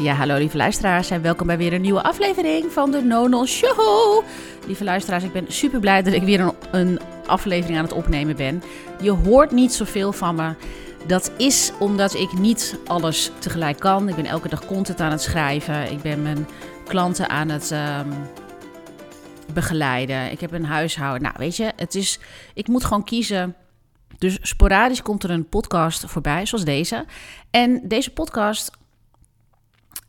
Ja, hallo lieve luisteraars en welkom bij weer een nieuwe aflevering van de Nonon Show. Lieve luisteraars, ik ben super blij dat ik weer een, een aflevering aan het opnemen ben. Je hoort niet zoveel van me. Dat is omdat ik niet alles tegelijk kan. Ik ben elke dag content aan het schrijven. Ik ben mijn klanten aan het ehm, begeleiden. Ik heb een huishouden. Nou, weet je, het is. Ik moet gewoon kiezen. Dus sporadisch komt er een podcast voorbij, zoals deze. En deze podcast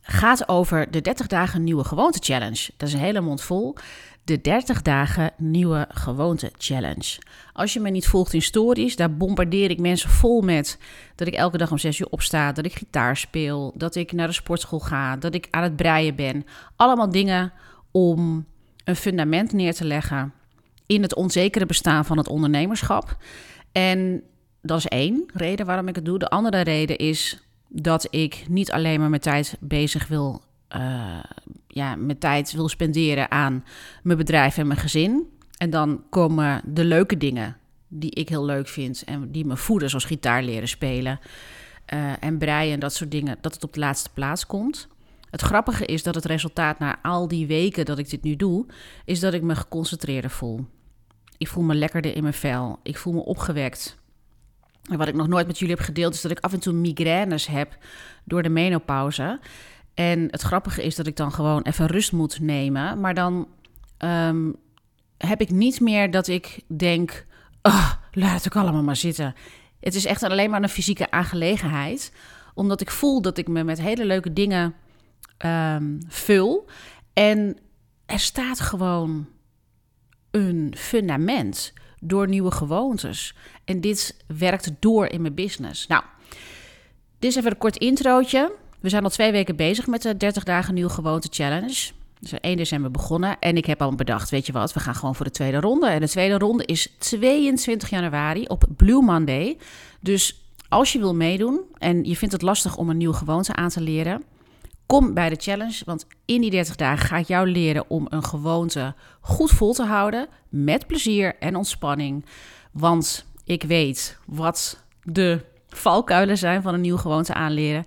gaat over de 30 dagen nieuwe gewoonte challenge. Dat is een hele mond vol. De 30 dagen nieuwe gewoonte challenge. Als je me niet volgt in stories, daar bombardeer ik mensen vol met dat ik elke dag om 6 uur opsta, dat ik gitaar speel, dat ik naar de sportschool ga, dat ik aan het breien ben. Allemaal dingen om een fundament neer te leggen in het onzekere bestaan van het ondernemerschap. En dat is één reden waarom ik het doe. De andere reden is dat ik niet alleen maar mijn tijd bezig wil, uh, ja, mijn tijd wil spenderen aan mijn bedrijf en mijn gezin. En dan komen de leuke dingen die ik heel leuk vind en die me voeden, zoals gitaar leren spelen uh, en breien en dat soort dingen, dat het op de laatste plaats komt. Het grappige is dat het resultaat na al die weken dat ik dit nu doe, is dat ik me geconcentreerder voel. Ik voel me lekkerder in mijn vel. Ik voel me opgewekt. Wat ik nog nooit met jullie heb gedeeld, is dat ik af en toe migraines heb door de menopauze. En het grappige is dat ik dan gewoon even rust moet nemen. Maar dan um, heb ik niet meer dat ik denk: laat het allemaal maar zitten. Het is echt alleen maar een fysieke aangelegenheid. Omdat ik voel dat ik me met hele leuke dingen um, vul. En er staat gewoon een fundament door nieuwe gewoontes. En dit werkt door in mijn business. Nou, dit is even een kort introotje. We zijn al twee weken bezig met de 30 dagen nieuwe gewoonte challenge. Dus 1 december begonnen en ik heb al bedacht, weet je wat, we gaan gewoon voor de tweede ronde. En de tweede ronde is 22 januari op Blue Monday. Dus als je wil meedoen en je vindt het lastig om een nieuwe gewoonte aan te leren, Kom bij de challenge, want in die 30 dagen ga ik jou leren om een gewoonte goed vol te houden. Met plezier en ontspanning. Want ik weet wat de valkuilen zijn van een nieuwe gewoonte aanleren.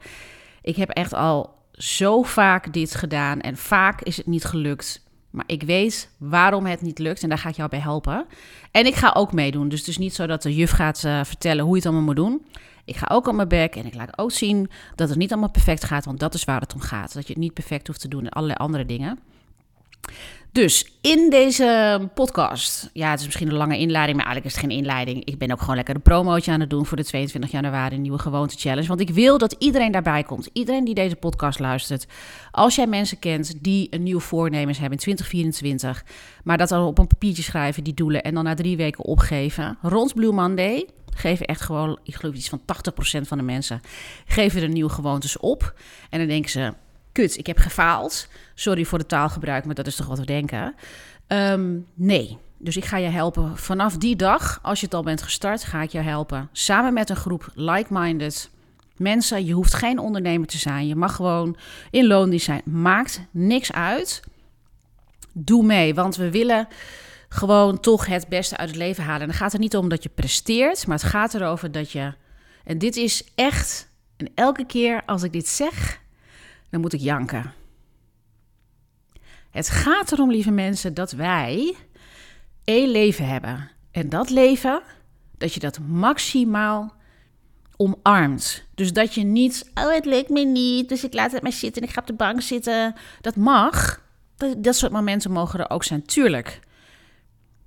Ik heb echt al zo vaak dit gedaan en vaak is het niet gelukt. Maar ik weet waarom het niet lukt en daar ga ik jou bij helpen. En ik ga ook meedoen. Dus het is niet zo dat de juf gaat uh, vertellen hoe je het allemaal moet doen. Ik ga ook op mijn bek en ik laat ook zien dat het niet allemaal perfect gaat, want dat is waar het om gaat. Dat je het niet perfect hoeft te doen en allerlei andere dingen. Dus in deze podcast, ja, het is misschien een lange inleiding, maar eigenlijk is het geen inleiding. Ik ben ook gewoon lekker een promootje aan het doen voor de 22 januari Nieuwe Gewoonte Challenge. Want ik wil dat iedereen daarbij komt. Iedereen die deze podcast luistert. Als jij mensen kent die een nieuw voornemens hebben in 2024, maar dat dan op een papiertje schrijven, die doelen, en dan na drie weken opgeven. Rond Blue Monday geven echt gewoon, ik geloof iets van 80% van de mensen, geven er nieuwe gewoontes op. En dan denken ze, kut, ik heb gefaald. Sorry voor het taalgebruik, maar dat is toch wat we denken. Um, nee, dus ik ga je helpen vanaf die dag, als je het al bent gestart, ga ik je helpen. Samen met een groep like-minded mensen. Je hoeft geen ondernemer te zijn. Je mag gewoon in loondienst zijn. Maakt niks uit. Doe mee, want we willen gewoon toch het beste uit het leven halen. En dan gaat het niet om dat je presteert, maar het gaat erover dat je. En dit is echt. En elke keer als ik dit zeg, dan moet ik janken. Het gaat erom, lieve mensen, dat wij één leven hebben. En dat leven, dat je dat maximaal omarmt. Dus dat je niet, oh het lukt me niet, dus ik laat het maar zitten en ik ga op de bank zitten. Dat mag. Dat, dat soort momenten mogen er ook zijn, tuurlijk.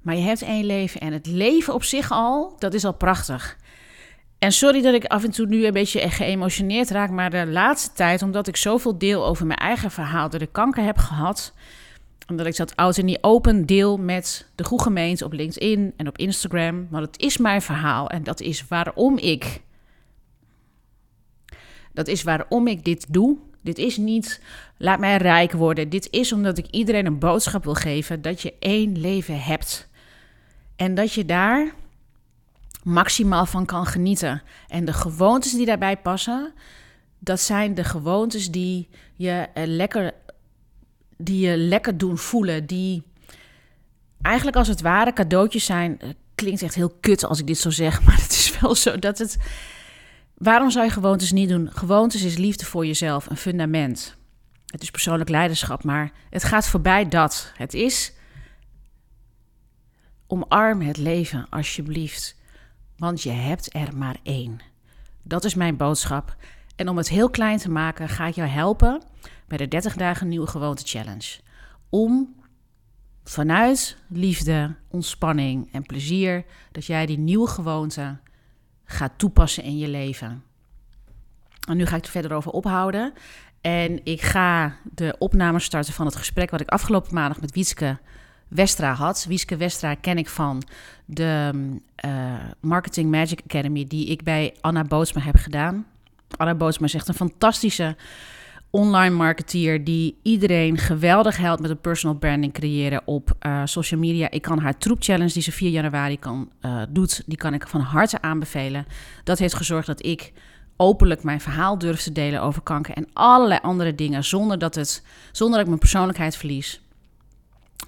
Maar je hebt één leven en het leven op zich al, dat is al prachtig. En sorry dat ik af en toe nu een beetje geëmotioneerd raak, maar de laatste tijd, omdat ik zoveel deel over mijn eigen verhaal, dat ik kanker heb gehad, omdat ik dat oud en niet open deel met de goede gemeente op LinkedIn en op Instagram. Want het is mijn verhaal en dat is waarom ik. Dat is waarom ik dit doe. Dit is niet laat mij rijk worden. Dit is omdat ik iedereen een boodschap wil geven dat je één leven hebt. En dat je daar maximaal van kan genieten. En de gewoontes die daarbij passen, dat zijn de gewoontes die je lekker, die je lekker doen voelen. Die eigenlijk als het ware cadeautjes zijn. Klinkt echt heel kut als ik dit zo zeg, maar het is wel zo dat het. Waarom zou je gewoontes niet doen? Gewoontes is liefde voor jezelf, een fundament. Het is persoonlijk leiderschap, maar het gaat voorbij dat. Het is omarm het leven alsjeblieft, want je hebt er maar één. Dat is mijn boodschap. En om het heel klein te maken, ga ik jou helpen bij de 30 dagen nieuwe gewoonte challenge. Om vanuit liefde, ontspanning en plezier dat jij die nieuwe gewoonte gaat toepassen in je leven. En nu ga ik er verder over ophouden. En ik ga de opname starten van het gesprek wat ik afgelopen maandag met Wietske Westra had. Wietske Westra ken ik van de uh, Marketing Magic Academy die ik bij Anna Bootsma heb gedaan. Anna Bootsma is echt een fantastische online marketeer die iedereen geweldig helpt met een personal branding creëren op uh, social media. Ik kan haar troep challenge die ze 4 januari kan, uh, doet, die kan ik van harte aanbevelen. Dat heeft gezorgd dat ik openlijk mijn verhaal durf te delen over kanker en allerlei andere dingen zonder dat, het, zonder dat ik mijn persoonlijkheid verlies.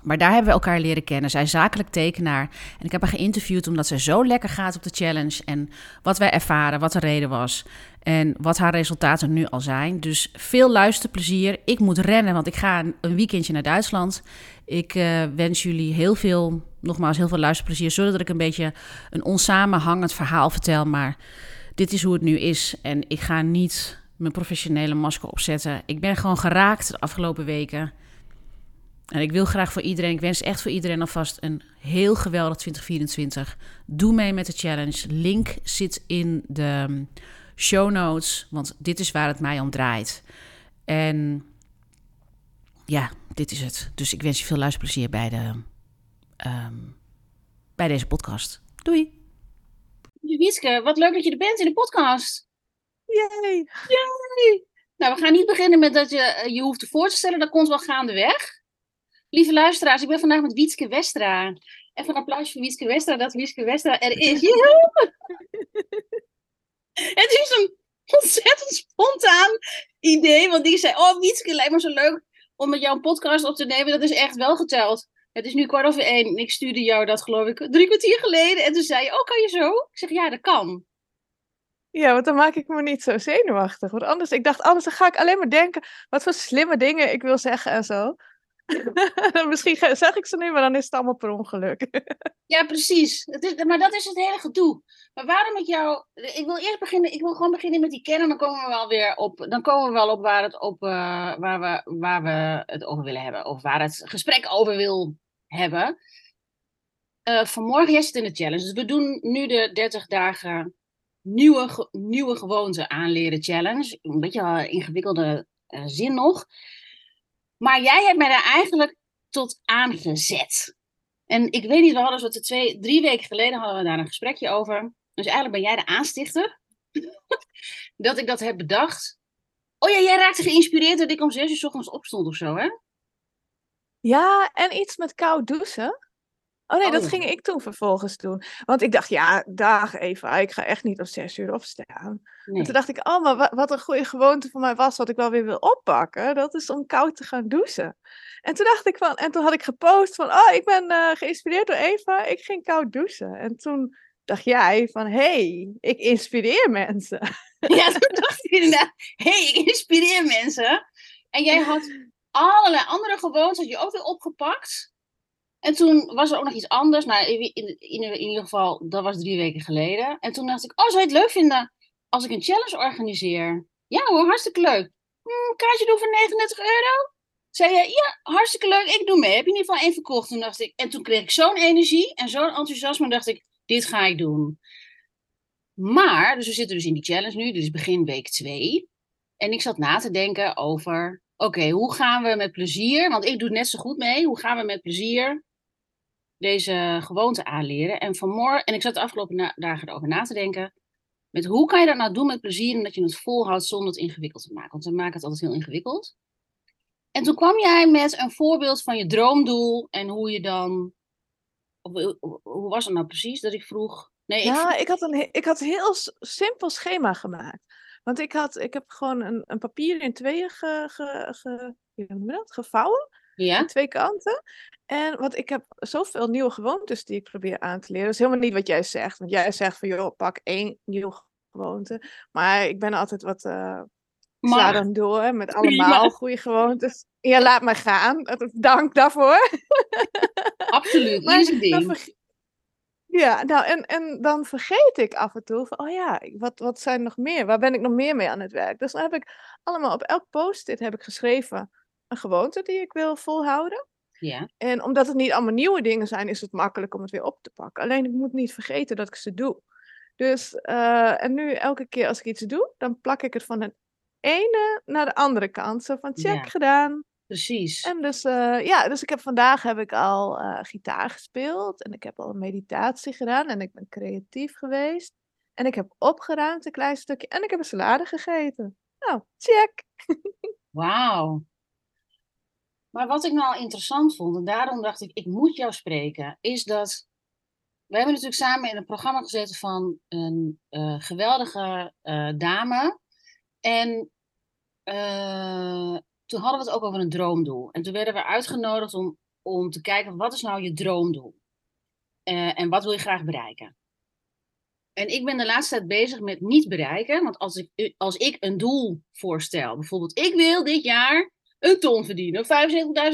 Maar daar hebben we elkaar leren kennen. Zij is zakelijk tekenaar. En ik heb haar geïnterviewd omdat zij zo lekker gaat op de challenge. En wat wij ervaren, wat de reden was. En wat haar resultaten nu al zijn. Dus veel luisterplezier. Ik moet rennen, want ik ga een weekendje naar Duitsland. Ik uh, wens jullie heel veel, nogmaals, heel veel luisterplezier. Zodat ik een beetje een onsamenhangend verhaal vertel. Maar dit is hoe het nu is. En ik ga niet mijn professionele masker opzetten. Ik ben gewoon geraakt de afgelopen weken. En ik wil graag voor iedereen, ik wens echt voor iedereen alvast een heel geweldig 2024. Doe mee met de challenge. Link zit in de um, show notes, want dit is waar het mij om draait. En ja, dit is het. Dus ik wens je veel luisterplezier bij, de, um, bij deze podcast. Doei! Wieske, wat leuk dat je er bent in de podcast. Yay! Yay! Nou, we gaan niet beginnen met dat je eh, je hoeft te voor te stellen. Dat komt wel gaandeweg. Lieve luisteraars, ik ben vandaag met Wietske Westra. Even een applaus voor Wietske Westra, dat Wietske Westra er is. Het is een ontzettend spontaan idee, want die zei, oh Wietske, lijkt me zo leuk om met jou een podcast op te nemen. Dat is echt wel geteld. Het is nu kwart over één en ik stuurde jou dat geloof ik drie kwartier geleden. En toen zei je, oh kan je zo? Ik zeg, ja dat kan. Ja, want dan maak ik me niet zo zenuwachtig. Want anders, ik dacht, anders ga ik alleen maar denken wat voor slimme dingen ik wil zeggen en zo. Misschien zeg ik ze nu, maar dan is het allemaal per ongeluk. ja, precies. Het is, maar dat is het hele gedoe. Maar waarom ik jou. Ik wil eerst beginnen. Ik wil gewoon beginnen met die kern. Dan komen we wel weer op. Dan komen we wel op waar, het op, uh, waar, we, waar we het over willen hebben. Of waar het gesprek over wil hebben. Uh, vanmorgen, jij zit in de challenge. Dus we doen nu de 30 dagen nieuwe, nieuwe gewoonte aanleren challenge. Een beetje een ingewikkelde uh, zin nog. Maar jij hebt mij daar eigenlijk tot aangezet. En ik weet niet, we hadden zo twee, drie weken geleden hadden we daar een gesprekje over. Dus eigenlijk ben jij de aanstichter. dat ik dat heb bedacht. Oh ja, jij raakte geïnspireerd dat ik om zes uur s ochtends opstond of zo, hè? Ja, en iets met koud douchen. Oh nee, dat oh. ging ik toen vervolgens doen. Want ik dacht, ja, dag Eva, ik ga echt niet om zes uur opstaan. En toen dacht ik, oh, maar wat een goede gewoonte voor mij was, wat ik wel weer wil oppakken, dat is om koud te gaan douchen. En toen dacht ik van, en toen had ik gepost van, oh, ik ben uh, geïnspireerd door Eva, ik ging koud douchen. En toen dacht jij van, hey, ik inspireer mensen. Ja, toen dacht ik inderdaad, hey, ik inspireer mensen. En jij had allerlei andere gewoontes, had je ook weer opgepakt. En toen was er ook nog iets anders. Nou, in, in, in, ieder geval, dat was drie weken geleden. En toen dacht ik, oh, zou je het leuk vinden als ik een challenge organiseer? Ja hoor, hartstikke leuk. Hm, kaartje doen voor 39 euro? Zei je, ja, hartstikke leuk, ik doe mee. Heb je in ieder geval één verkocht? Toen dacht ik, en toen kreeg ik zo'n energie en zo'n enthousiasme. dacht ik, dit ga ik doen. Maar, dus we zitten dus in die challenge nu. Is begin week 2. En ik zat na te denken over, oké, hoe gaan we met plezier, want ik doe het net zo goed mee. Hoe gaan we met plezier deze gewoonte aanleren. En vanmorgen, en ik zat de afgelopen dagen erover na te denken. Met hoe kan je dat nou doen met plezier en dat je het volhoudt zonder het ingewikkeld te maken? Want we maken het altijd heel ingewikkeld. En toen kwam jij met een voorbeeld van je droomdoel en hoe je dan. hoe was het nou precies dat ik vroeg? Nee, ik ja, ik had een ik had een heel simpel schema gemaakt. Want ik, had, ik heb gewoon een, een papier in tweeën ge, ge, gevouwen. Ja. twee kanten. En wat ik heb zoveel nieuwe gewoontes die ik probeer aan te leren. Dat is helemaal niet wat jij zegt. Want jij zegt van joh, pak één nieuwe gewoonte. Maar ik ben altijd wat. Uh, Sla Maar dan door met allemaal goede gewoontes. Ja, laat me gaan. Dank daarvoor. absoluut, Maar ding. Ja, nou, en, en dan vergeet ik af en toe van, oh ja, wat, wat zijn nog meer? Waar ben ik nog meer mee aan het werk? Dus dan heb ik allemaal op elk post-it heb ik geschreven een gewoonte die ik wil volhouden. Ja, En omdat het niet allemaal nieuwe dingen zijn, is het makkelijk om het weer op te pakken. Alleen ik moet niet vergeten dat ik ze doe. Dus, eh, en nu elke keer als ik iets doe, dan plak ik het van de ene naar de andere kant. Zo van check Ja. gedaan. precies. En dus, eh, ja, dus ik heb vandaag heb ik al eh, gitaar gespeeld. En ik heb al een meditatie gedaan. En ik ben creatief geweest. En ik heb opgeruimd een klein stukje. En ik heb een salade gegeten. Nou, check. Wauw. Maar wat ik nou interessant vond, en daarom dacht ik, ik moet jou spreken, is dat we hebben natuurlijk samen in een programma gezeten van een eh, geweldige eh, dame. En eh, toen hadden we het ook over een droomdoel. En toen werden we uitgenodigd om, om te kijken, wat is nou je droomdoel? En wat wil je graag bereiken? En ik ben de laatste tijd bezig met niet bereiken. Want als ik, als ik een doel voorstel, bijvoorbeeld, ik wil dit jaar een ton verdienen, of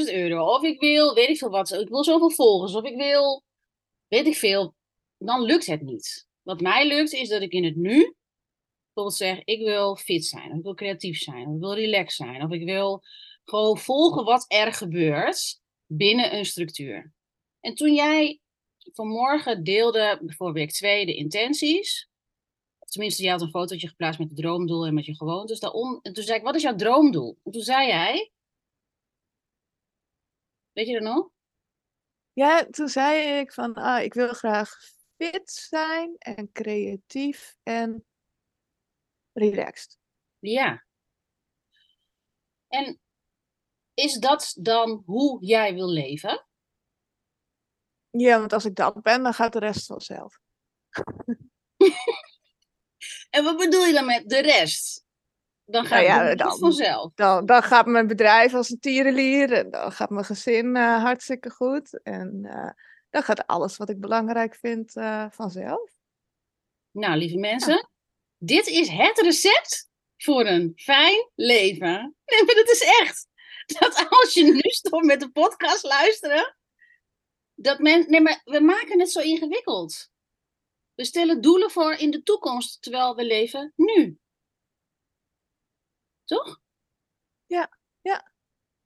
75.000 euro, of ik wil, weet ik veel wat, ik wil zoveel volgers, of ik wil, weet ik veel, dan lukt het niet. Wat mij lukt, is dat ik in het nu bijvoorbeeld zeg, ik wil fit zijn, of ik wil creatief zijn, of ik wil relaxed zijn, of ik wil gewoon volgen wat er gebeurt binnen een structuur. En toen jij vanmorgen deelde voor week 2 de intenties, tenminste, je had een fotootje geplaatst met het droomdoel en met je gewoontes daarom. En toen zei ik, wat is jouw droomdoel? En toen zei jij, weet je dat nog? Ja, toen zei ik van, ah, ik wil graag fit zijn en creatief en relaxed. Ja. En is dat dan hoe jij wil leven? Ja, want als ik dat ben, dan gaat de rest vanzelf. En wat bedoel je dan met de rest? Dan gaat Nou ja, het dan- vanzelf. Dan, dan gaat mijn bedrijf als een tierenlier en dan gaat mijn gezin eh, hartstikke goed. En eh, dan gaat alles wat ik belangrijk vind eh, vanzelf. Nou, lieve mensen, dit is het recept voor een fijn leven. Nee, maar dat is echt. Dat als je nu stopt met de podcast luisteren, dat men, nee, maar we maken het zo ingewikkeld. We stellen doelen voor in de toekomst, terwijl we leven nu. Toch? Ja, ja.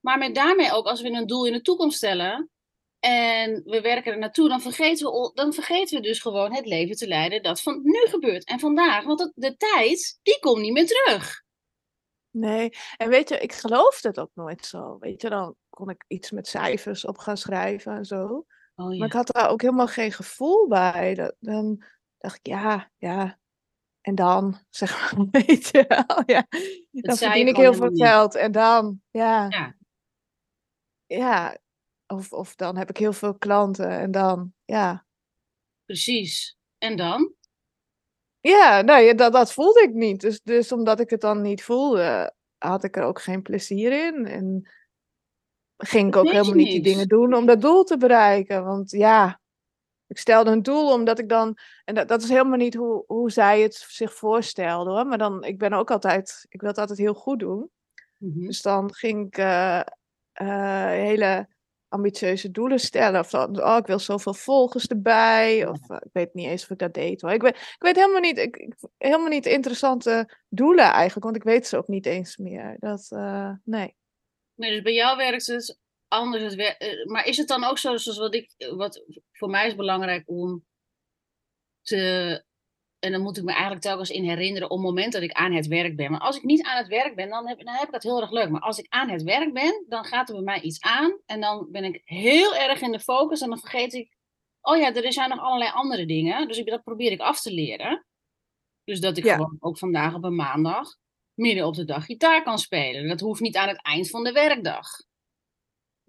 Maar met daarmee ook, als we een doel in de toekomst stellen en we werken er naartoe, dan vergeten we, dan vergeten we dus gewoon het leven te leiden dat van nu gebeurt en vandaag. Want de tijd, die komt niet meer terug. Nee, en weet je, ik geloofde het ook nooit zo. Weet je, dan kon ik iets met cijfers op gaan schrijven en zo. Oh Maar ja. ik had daar ook helemaal geen gevoel bij. Dan dacht ik, ja, ja. En dan, zeg maar, weet je wel, ja. Dan verdien ik heel veel geld. En dan, ja, Ja, ja. Of, of dan heb ik heel veel klanten. En dan, ja. precies. En dan? Ja, nou ja, dat, dat voelde ik niet. Dus, dus omdat ik het dan niet voelde, had ik er ook geen plezier in. En ging ik ook helemaal niet die dingen doen om dat doel te bereiken. Want ja, ik stelde een doel omdat ik dan. En dat, dat is helemaal niet hoe, hoe zij het zich voorstelde hoor. Maar dan, ik ben ook altijd. Ik wil het altijd heel goed doen. Mhm. Dus dan ging ik eh, eh, hele ambitieuze doelen stellen. Of dan, oh, ik wil zoveel volgers erbij. Of eh, ik weet niet eens of ik dat deed hoor. Ik weet, ik weet helemaal niet, ik, ik- helemaal niet interessante doelen eigenlijk. Want ik weet ze ook niet eens meer. Dat, nee. Nee, dus bij jou werkt het anders. Het wer- eh, maar is het dan ook zo, zoals wat ik, wat voor mij is belangrijk om te, en dan moet ik me eigenlijk telkens in herinneren op het moment dat ik aan het werk ben. Maar als ik niet aan het werk ben, dan heb, dan heb ik dat heel erg leuk. Maar als ik aan het werk ben, dan gaat er bij mij iets aan en dan ben ik heel erg in de focus en dan vergeet ik, oh ja, er zijn nog allerlei andere dingen. Dus ik, dat probeer ik af te leren. Dus dat ik Ja. gewoon ook vandaag op een maandag midden op de dag gitaar kan spelen. Dat hoeft niet aan het eind van de werkdag.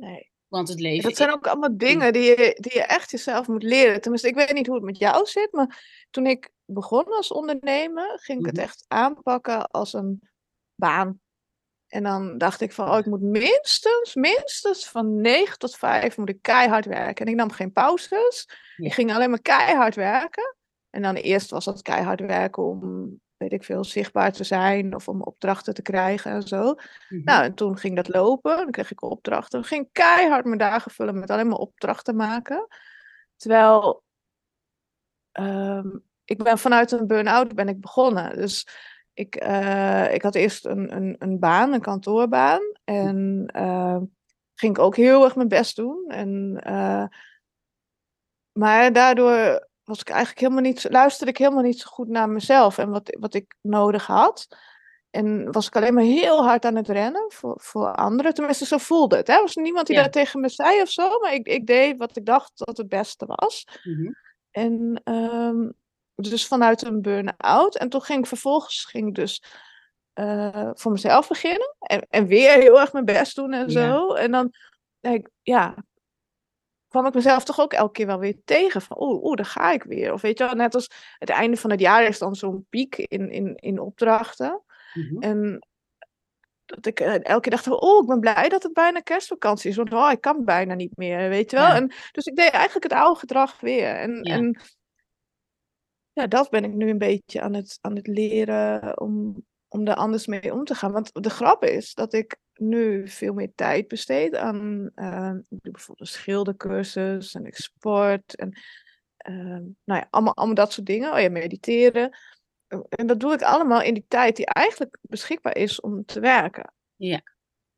Nee. Want het leven Dat zijn ook allemaal dingen die je, die je echt jezelf moet leren. Tenminste, ik weet niet hoe het met jou zit, maar toen ik begon als ondernemer, ging ik het Mhm. echt aanpakken als een baan. En dan dacht ik van, oh, ik moet minstens, minstens van 9 tot 5 moet ik keihard werken. En ik nam geen pauzes. Ik ging alleen maar keihard werken. En dan eerst was dat keihard werken om weet ik veel, zichtbaar te zijn of om opdrachten te krijgen en zo. Mhm. Nou, en toen ging dat lopen, dan kreeg ik opdrachten. Dan ging ik keihard mijn dagen vullen met alleen maar opdrachten maken. Terwijl ehm, ik ben vanuit een burn-out ben ik begonnen. Dus ik, eh, ik had eerst een, een, een baan, een kantoorbaan. En eh, ging ik ook heel erg mijn best doen. En, eh, maar daardoor was ik eigenlijk helemaal niet, luisterde ik helemaal niet zo goed naar mezelf en wat, wat ik nodig had. En was ik alleen maar heel hard aan het rennen voor, voor anderen. Tenminste, zo voelde het. Hè? Er was niemand die Ja. dat tegen me zei of zo. Maar ik, ik deed wat ik dacht dat het beste was. Mhm. En ehm, dus vanuit een burn-out. En toen ging ik vervolgens ging ik dus eh, voor mezelf beginnen. En, en weer heel erg mijn best doen en Ja. zo. En dan, ik, ja, kwam ik mezelf toch ook elke keer wel weer tegen. Van, oeh, oeh, daar ga ik weer. Of weet je wel, net als het einde van het jaar is dan zo'n piek in, in, in opdrachten. Mhm. En dat ik eh, elke keer dacht, oh, ik ben blij dat het bijna kerstvakantie is. Want oh, ik kan bijna niet meer, weet je wel. Ja. En, dus ik deed eigenlijk het oude gedrag weer. En ja. en ja, dat ben ik nu een beetje aan het, aan het leren om, om daar anders mee om te gaan. Want de grap is dat ik nu veel meer tijd besteed aan... eh, ik doe bijvoorbeeld een schildercursus en ik sport. En ehm, nou ja, allemaal, allemaal dat soort dingen. Oh ja, mediteren. En dat doe ik allemaal in die tijd die eigenlijk beschikbaar is om te werken. Ja.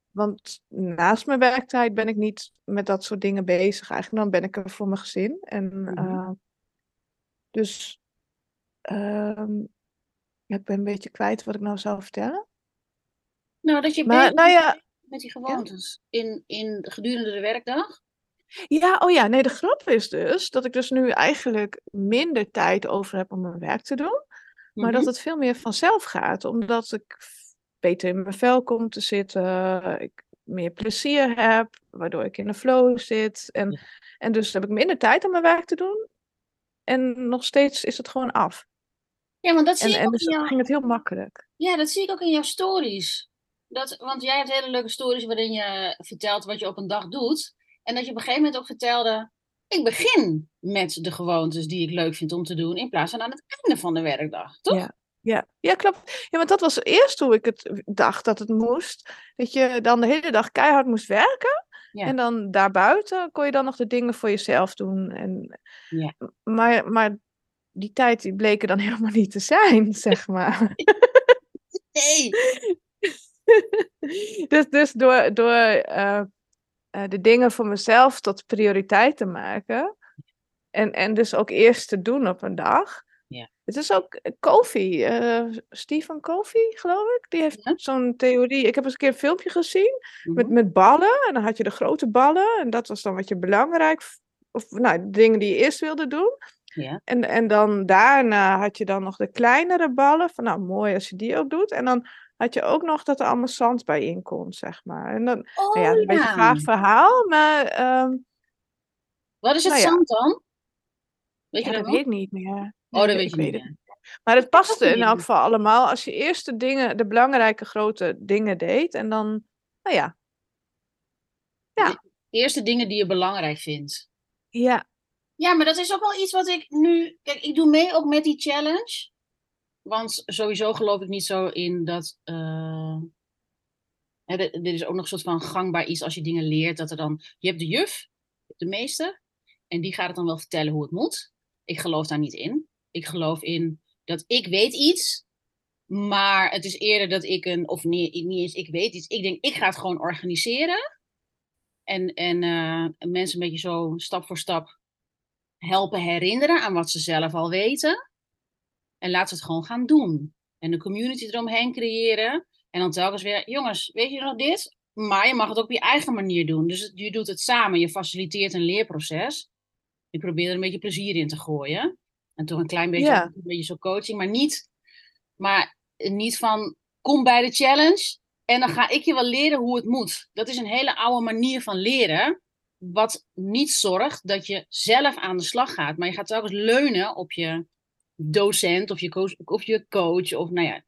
Want naast mijn werktijd ben ik niet met dat soort dingen bezig. Eigenlijk dan ben ik er voor mijn gezin. En Mhm. eh, dus ehm, ja, ik ben een beetje kwijt wat ik nou zou vertellen. Nou, dat je Maar nou ja, met die gewoontes in, in gedurende de werkdag. ja, oh ja, nee, de grap is dus dat ik dus nu eigenlijk minder tijd over heb om mijn werk te doen. Maar dat Mhm. het veel meer vanzelf gaat, omdat ik beter in mijn vel kom te zitten, ik meer plezier heb, waardoor ik in de flow zit. En, Ja. en dus heb ik minder tijd om mijn werk te doen. En nog steeds is het gewoon af. Ja, want dat zie En, ik en ook dus in jouw... ging het heel makkelijk. Ja, dat zie ik ook in jouw stories. Dat, want jij hebt hele leuke stories waarin je vertelt wat je op een dag doet. En dat je op een gegeven moment ook vertelde... Ik begin met de gewoontes die ik leuk vind om te doen... in plaats van aan het einde van de werkdag, toch? Ja. Ja, ja, klopt. Ja, want dat was eerst hoe ik het dacht dat het moest. Dat je dan de hele dag keihard moest werken. Ja. En dan daarbuiten kon je dan nog de dingen voor jezelf doen. En, Ja. maar, maar die tijd die bleek er dan helemaal niet te zijn, zeg maar. Nee! dus, dus door, door eh, eh, de dingen voor mezelf tot prioriteit te maken. En, en dus ook eerst te doen op een dag. Ja. Het is ook Kofi, eh Stephen Kofi, geloof ik. Die heeft Ja. zo'n theorie. Ik heb eens een keer een filmpje gezien met, Mhm. met ballen. En dan had je de grote ballen. En dat was dan wat je belangrijk... Of nou, de dingen die je eerst wilde doen. Ja. En, en dan daarna had je dan nog de kleinere ballen. Van nou, mooi als je die ook doet. En dan had je ook nog dat er allemaal zand bij in kon, zeg maar. En dan, Oh, nou ja, een beetje een vaag verhaal, maar ehm, Wat is het nou ja. zand dan? Weet ja, je dat dat weet ik niet meer. Oh, dat weet ik je niet meer. Maar het paste in elk geval allemaal als je eerst de dingen, de belangrijke grote dingen deed. En dan, nou ja, Eerste dingen die je belangrijk vindt. ja, Ja, maar dat is ook wel iets wat ik nu. Kijk, ik doe mee ook met die challenge. Want sowieso geloof ik niet zo in dat. eh, hè, dit is ook nog een soort van gangbaar iets als je dingen leert. Dat er dan. Je hebt de juf, de meester. En die gaat het dan wel vertellen hoe het moet. Ik geloof daar niet in. Ik geloof in dat ik weet iets. Maar het is eerder dat ik een. Of niet, niet eens ik weet iets. Ik denk, ik ga het gewoon organiseren. En, en eh, mensen een beetje zo stap voor stap helpen herinneren aan wat ze zelf al weten. En laat ze het gewoon gaan doen. En een community eromheen creëren. En dan telkens weer, jongens, weet je nog dit? Maar je mag het ook op je eigen manier doen. Dus je doet het samen. Je faciliteert een leerproces. Je probeert er een beetje plezier in te gooien. En toch een klein beetje, Ja. een beetje zo coaching. Maar niet, maar niet van, kom bij de challenge. En dan ga ik je wel leren hoe het moet. Dat is een hele oude manier van leren wat niet zorgt dat je zelf aan de slag gaat. Maar je gaat telkens leunen op je docent of je coach, of je coach. Of nou ja,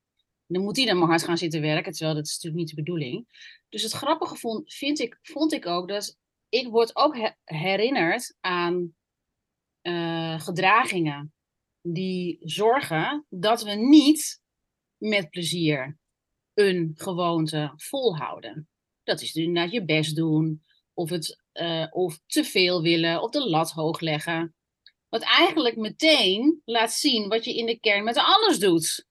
dan moet die dan maar hard gaan zitten werken. Terwijl dat is natuurlijk niet de bedoeling. Dus het grappige vond, vind ik, vond ik ook dat ik word ook he- herinnerd aan eh, gedragingen die zorgen dat we niet met plezier een gewoonte volhouden. Dat is inderdaad je best doen, of, het, uh, of te veel willen, of de lat hoog leggen. Wat eigenlijk meteen laat zien wat je in de kern met alles doet.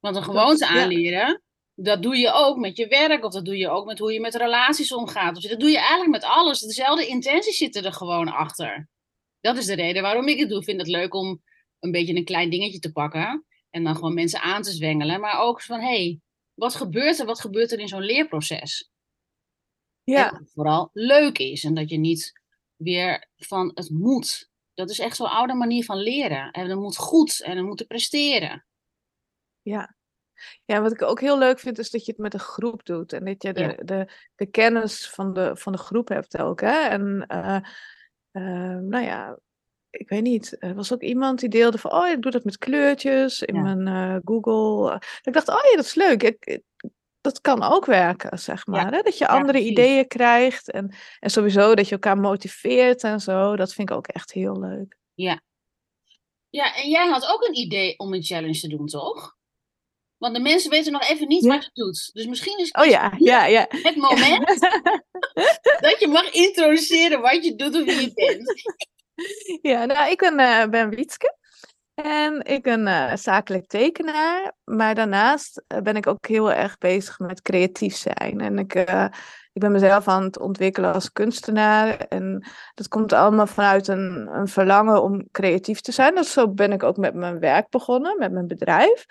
Want een gewoonte aanleren, dat doe je ook met je werk, of dat doe je ook met hoe je met relaties omgaat. Of dat doe je eigenlijk met alles. Dezelfde intenties zitten er gewoon achter. Dat is de reden waarom ik het doe. Ik vind het leuk om een beetje een klein dingetje te pakken. En dan gewoon mensen aan te zwengelen. Maar ook van, hé, hey, wat gebeurt er? Wat gebeurt er in zo'n leerproces? Ja. En dat vooral leuk is. En dat je niet weer van het moet. Dat is echt zo'n oude manier van leren. En het moet goed en we moeten presteren. Ja. Ja, wat ik ook heel leuk vind, is dat je het met een groep doet. En dat je de, de, de kennis van de, van de groep hebt ook. Hè? En uh, uh, nou ja, ik weet niet, er was ook iemand die deelde van, oh, ik doe dat met kleurtjes in mijn uh, Google. Ik dacht, oh ja, dat is leuk. Ik, dat kan ook werken, zeg maar. Hè? Dat je andere ideeën krijgt en, en sowieso dat je elkaar motiveert en zo. Dat vind ik ook echt heel leuk. Ja. Ja, en jij had ook een idee om een challenge te doen, toch? Want de mensen weten nog even niet wat je doet. Dus misschien is oh, ja. Ja, ja. het moment dat je mag introduceren wat je doet of wie je bent. Ja, nou, ik ben, uh, ben Wietske. En ik ben uh, zakelijk tekenaar. Maar daarnaast eh, ben ik ook heel erg bezig met creatief zijn. En ik, ik ben mezelf aan het ontwikkelen als kunstenaar. En dat komt allemaal vanuit een, een verlangen om creatief te zijn. Dus zo ben ik ook met mijn werk begonnen, met mijn bedrijf.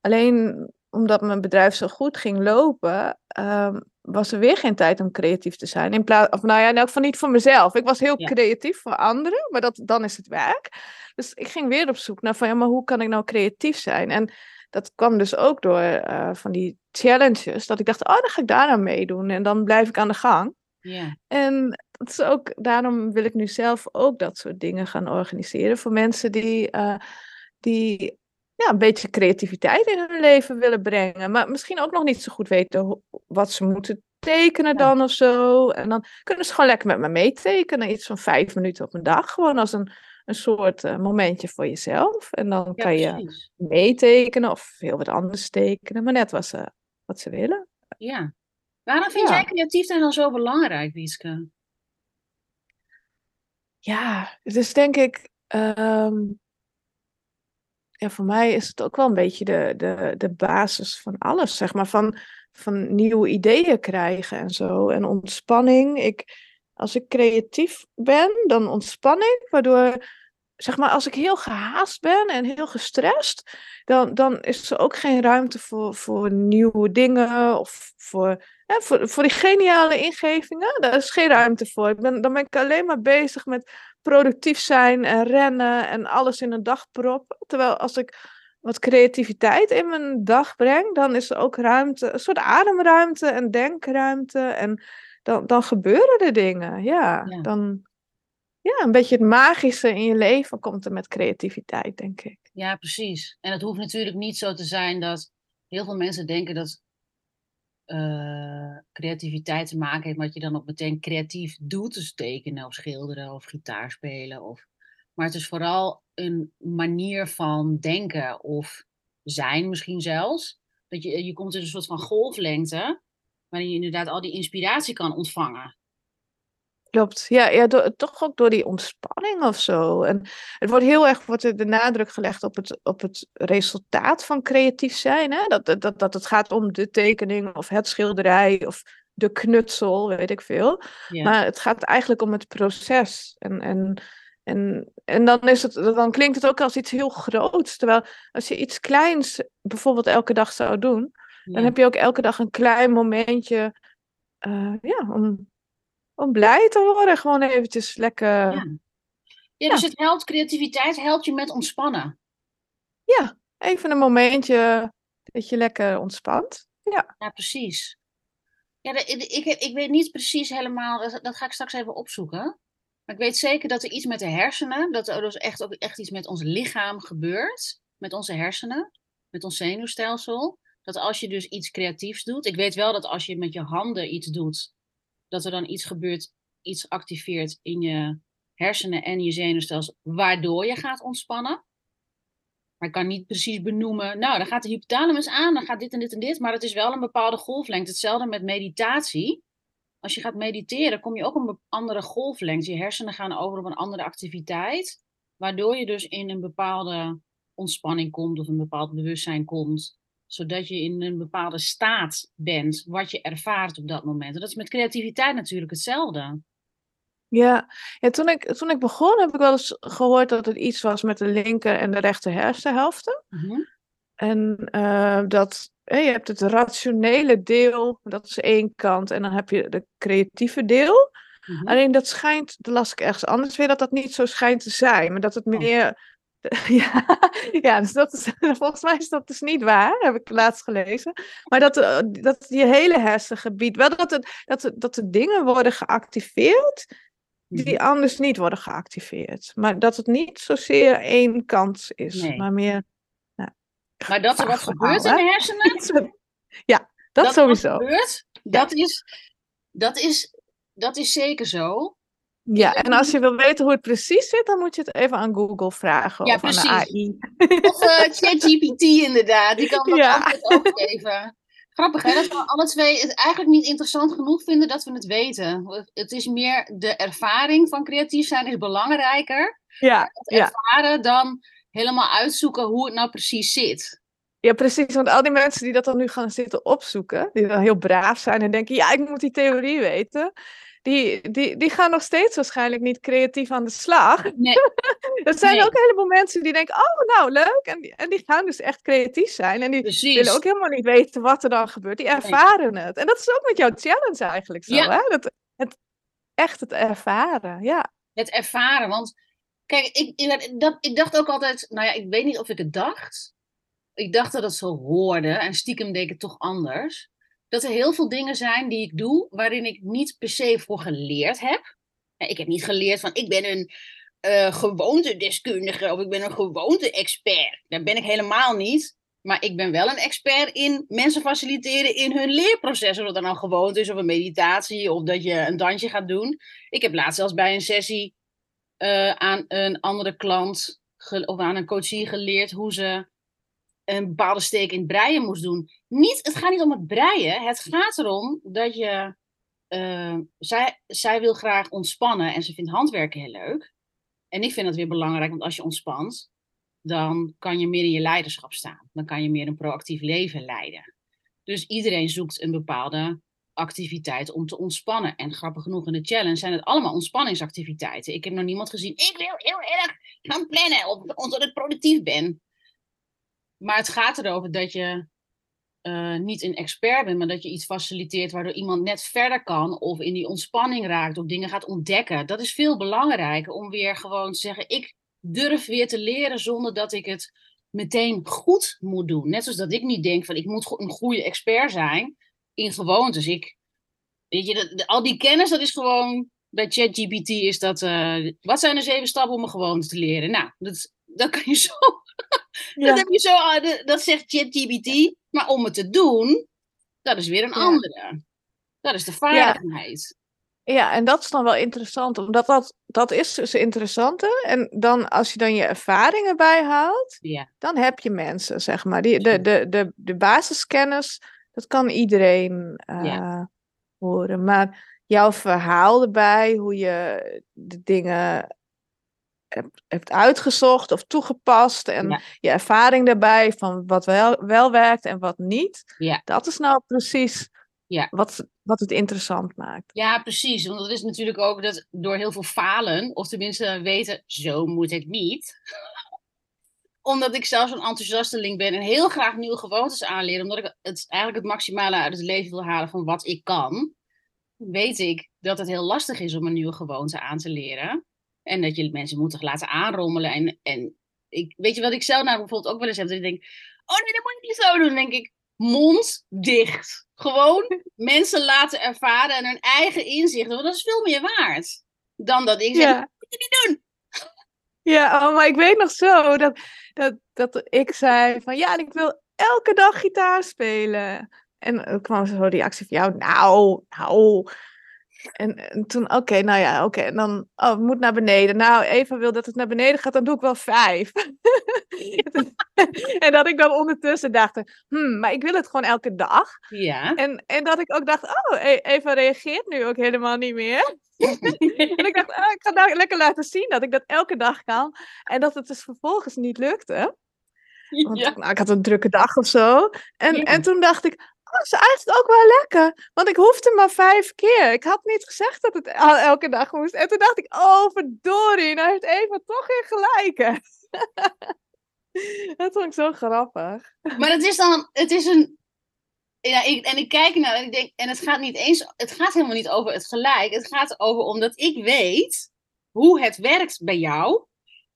Alleen omdat mijn bedrijf zo goed ging lopen, ehm, was er weer geen tijd om creatief te zijn. In plaats, of nou ja, in elk geval niet voor mezelf. Ik was heel creatief voor anderen, maar dat, dan is het werk. Dus ik ging weer op zoek naar van ja, maar hoe kan ik nou creatief zijn? En dat kwam dus ook door uh, van die challenges. Dat ik dacht, oh, dan ga ik daar aan meedoen. En dan blijf ik aan de gang. Ja. En dat is ook, daarom wil ik nu zelf ook dat soort dingen gaan organiseren. Voor mensen die, uh, die ja, een beetje creativiteit in hun leven willen brengen. Maar misschien ook nog niet zo goed weten wat ze moeten tekenen dan of zo. En dan kunnen ze gewoon lekker met me meetekenen. Iets van vijf minuten op een dag. Gewoon als een, een soort uh, momentje voor jezelf. En dan kan je meetekenen of heel wat anders tekenen. Maar net wat ze, wat ze willen. Ja. Waarom vind jij creatief dan zo belangrijk, Wieske? Ja, is denk ik... Um, ja, voor mij is het ook wel een beetje de, de, de basis van alles, zeg maar. Van, van nieuwe ideeën krijgen en zo. En ontspanning. Ik, als ik creatief ben, dan ontspan ik. Waardoor, zeg maar, als ik heel gehaast ben en heel gestrest, dan, dan is er ook geen ruimte voor, voor nieuwe dingen of voor, voor, voor die geniale ingevingen. Daar is geen ruimte voor. Ik ben, dan ben ik alleen maar bezig met productief zijn en rennen en alles in een dag proppen. Terwijl als ik wat creativiteit in mijn dag breng, dan is er ook ruimte, een soort ademruimte en denkruimte. En dan, dan gebeuren er dingen. Ja, dan. Ja, een beetje het magische in je leven komt er met creativiteit, denk ik. Ja, precies. En het hoeft natuurlijk niet zo te zijn dat heel veel mensen denken dat uh, creativiteit te maken heeft, wat je dan ook meteen creatief doet, dus tekenen of schilderen of gitaar spelen. Of... Maar het is vooral een manier van denken of zijn misschien zelfs. Dat je, je komt in een soort van golflengte, waarin je inderdaad al die inspiratie kan ontvangen. Klopt, ja, ja toch ook door die ontspanning of zo. En het wordt heel erg wordt de nadruk gelegd op het, op het resultaat van creatief zijn. Hè? Dat, dat, dat het gaat om de tekening of het schilderij of de knutsel, weet ik veel. Maar het gaat eigenlijk om het proces. En, en, en, en dan, is het, dan klinkt het ook als iets heel groots. Terwijl als je iets kleins bijvoorbeeld elke dag zou doen, dan heb je ook elke dag een klein momentje uh, ja, om om blij te worden. Gewoon eventjes lekker. Ja, ja dus het helpt, creativiteit helpt je met ontspannen. Ja, even een momentje dat je lekker ontspant. Ja, ja precies. Ja, ik, ik, ik weet niet precies helemaal, dat, dat ga ik straks even opzoeken. Maar ik weet zeker dat er iets met de hersenen, dat er dus echt ook echt iets met ons lichaam gebeurt. Met onze hersenen, met ons zenuwstelsel. Dat als je dus iets creatiefs doet. Ik weet wel dat als je met je handen iets doet, dat er dan iets gebeurt, iets activeert in je hersenen en je zenuwstelsel, waardoor je gaat ontspannen. Maar ik kan niet precies benoemen, nou, dan gaat de hypothalamus aan, dan gaat dit en dit en dit. Maar het is wel een bepaalde golflengte. Hetzelfde met meditatie. Als je gaat mediteren, kom je ook op een andere golflengte. Je hersenen gaan over op een andere activiteit. Waardoor je dus in een bepaalde ontspanning komt of een bepaald bewustzijn komt. Zodat je in een bepaalde staat bent, wat je ervaart op dat moment. En dat is met creativiteit natuurlijk hetzelfde. Ja, ja toen, ik, toen ik begon heb ik wel eens gehoord dat het iets was met de linker en de rechter hersenhelften. Mhm. En uh, dat je hebt het rationele deel, dat is één kant, en dan heb je de creatieve deel. Mhm. Alleen dat schijnt, dat las ik ergens anders weer, dat dat niet zo schijnt te zijn, maar dat het Oh. meer. Ja, ja dus dat is, volgens mij is dat dus niet waar, heb ik laatst gelezen. Maar dat, eh, dat je hele hersengebied, wel dat, het, dat, het, dat de dingen worden geactiveerd die Mhm. anders niet worden geactiveerd. Maar dat het niet zozeer één kant is, Nee. maar meer. Maar dat er wat gebeurt in de hersenen, Ja, dat, er sowieso. gebeurt, dat, is, dat, is, dat is zeker zo. Ja, en als je wil weten hoe het precies zit, dan moet je het even aan Google vragen Ja, of aan de precies. AI. Of eh, ChatGPT inderdaad, die kan dat Ja. ook geven. Grappig hè, dat we alle twee het eigenlijk niet interessant genoeg vinden dat we het weten. Het is meer de ervaring van creatief zijn is belangrijker. Ja, Het ja. ervaren dan helemaal uitzoeken hoe het nou precies zit. ja, precies. Want al die mensen die dat dan nu gaan zitten opzoeken, die dan heel braaf zijn en denken, ja, ik moet die theorie weten, die, die, die gaan nog steeds waarschijnlijk niet creatief aan de slag. Nee, Er zijn Nee. ook een heleboel mensen die denken, oh, nou, leuk. En die, en die gaan dus echt creatief zijn. En die precies. willen ook helemaal niet weten wat er dan gebeurt. Die ervaren het. En dat is ook met jouw challenge eigenlijk zo, Ja. hè? Dat, het, echt het ervaren, ja. Het ervaren. Want kijk, ik, ik, dat, ik dacht ook altijd, nou ja, ik weet niet of ik het dacht. Ik dacht dat het zo hoorde en stiekem deed ik het toch anders. Dat er heel veel dingen zijn die ik doe waarin ik niet per se voor geleerd heb. Ik heb niet geleerd van ik ben een eh gewoontedeskundige of ik ben een gewoonte-expert. Dat ben ik helemaal niet. Maar ik ben wel een expert in mensen faciliteren in hun leerproces. Of dat dan nou gewoonte is of een meditatie of dat je een dansje gaat doen. Ik heb laatst zelfs bij een sessie eh, aan een andere klant of aan een coachie geleerd hoe ze een bepaalde steek in het breien moest doen. Niet, het gaat niet om het breien. Het gaat erom dat je. eh, zij, zij wil graag ontspannen en ze vindt handwerken heel leuk. En ik vind dat weer belangrijk, want als je ontspant, dan kan je meer in je leiderschap staan. Dan kan je meer een proactief leven leiden. Dus iedereen zoekt een bepaalde activiteit om te ontspannen. En grappig genoeg in de challenge zijn het allemaal ontspanningsactiviteiten. Ik heb nog niemand gezien, ik wil heel erg gaan plannen of omdat ik productief ben. Maar het gaat erover dat je eh, niet een expert bent, maar dat je iets faciliteert waardoor iemand net verder kan of in die ontspanning raakt of dingen gaat ontdekken. Dat is veel belangrijker om weer gewoon te zeggen, ik durf weer te leren zonder dat ik het meteen goed moet doen. Net zoals dat ik niet denk van ik moet een goede expert zijn in gewoontes. Ik, weet je, dat- al die kennis, dat is gewoon, bij ChatGPT is dat, eh, wat zijn de zeven stappen om een gewoonte te leren? Nou, dat, dat kan je zo dat, heb je zo, ah, dat zegt ChatGPT. Maar om het te doen, dat is weer een andere. Dat is de vaardigheid. Ja, en dat is dan wel interessant, omdat dat, dat is dus interessante. En dan als je dan je ervaringen bijhaalt, Ja. dan heb je mensen, zeg maar. Die, de, de, de, de basiskennis, dat kan iedereen eh, horen. Maar jouw verhaal erbij, hoe je de dingen hebt, uitgezocht of toegepast en Ja. je ervaring daarbij van wat wel, wel werkt en wat niet, Ja. dat is nou precies Ja. wat, wat het interessant maakt. ja, precies. Want dat is natuurlijk ook dat door heel veel falen, of tenminste weten, zo moet het niet. omdat ik zelf zo'n enthousiasteling ben en heel graag nieuwe gewoontes aanleer, omdat ik het, eigenlijk het maximale uit het leven wil halen van wat ik kan, weet ik dat het heel lastig is om een nieuwe gewoonte aan te leren. En dat je mensen moet laten aanrommelen. En, en ik, weet je wat ik zelf nou bijvoorbeeld ook wel eens heb? Dat ik denk, oh nee, dat moet je niet zo doen. Dan denk ik, mond dicht. Gewoon mensen laten ervaren en hun eigen inzichten. Want dat is veel meer waard. Dan dat ik zeg, Ja. dat moet je niet doen. Ja, oh, maar ik weet nog zo dat, dat, dat ik zei van ja, en ik wil elke dag gitaar spelen. En er kwam zo een reactie van jou, nou, nou, En, en toen, oké, nou ja, oké. En dan, oh, het moet naar beneden. Nou, Eva wil dat het naar beneden gaat, dan doe ik wel vijf. en dat ik dan ondertussen dacht, hmm, maar ik wil het gewoon elke dag. Ja. En, en dat ik ook dacht, oh, E- Eva reageert nu ook helemaal niet meer. en ik dacht, ah, ik ga nou lekker laten zien dat ik dat elke dag kan. En dat het dus vervolgens niet lukte. Want ja. nou, ik had een drukke dag of zo. En, Ja. en toen dacht ik, oh, is eigenlijk ook wel lekker. Want ik hoefde maar vijf keer. Ik had niet gezegd dat het el- elke dag moest. En toen dacht ik, oh verdorie, nou heeft Eva toch weer gelijk. dat vond ik zo grappig. Maar het is dan, het is een. Ja, ik, en ik kijk naar en ik denk, en het gaat niet eens, het gaat helemaal niet over het gelijk. Het gaat over omdat ik weet hoe het werkt bij jou.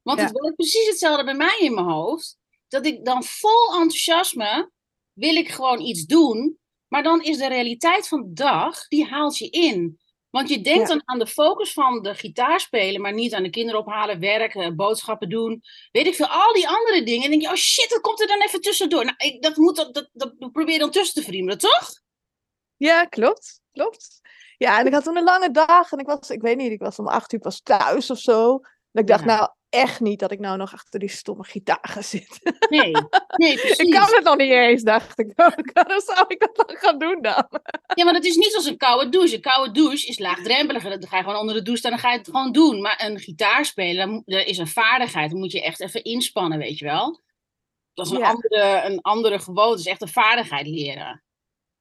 Want Ja. het werkt precies hetzelfde bij mij in mijn hoofd. Dat ik dan vol enthousiasme wil ik gewoon iets doen. Maar dan is de realiteit van de dag, die haalt je in. Want je denkt Ja. dan aan de focus van de gitaar spelen, maar niet aan de kinderen ophalen, werk, eh, boodschappen doen. Weet ik veel, al die andere dingen. En dan denk je, oh shit, dat komt er dan even tussendoor. Nou, ik, dat, moet, dat, dat, dat probeer dan tussen te friemelen, toch? Ja, klopt. Klopt. Ja, en ik had toen een lange dag en ik was, ik weet niet, ik was om acht uur pas thuis of zo. En ik dacht, Ja. nou echt niet dat ik nou nog achter die stomme gitaar ga zitten. Nee, nee precies. ik kan het nog niet eens, dacht ik. Waarom zou ik dat dan gaan doen dan? Ja, maar het is niet als een koude douche. Een koude douche is laagdrempeliger. Dan ga je gewoon onder de douche staan en dan ga je het gewoon doen. Maar een gitaar spelen, dan dat is een vaardigheid. Dan moet je echt even inspannen, weet je wel. Dat is een, Ja. andere, een andere gewoonte. Het is echt een vaardigheid leren.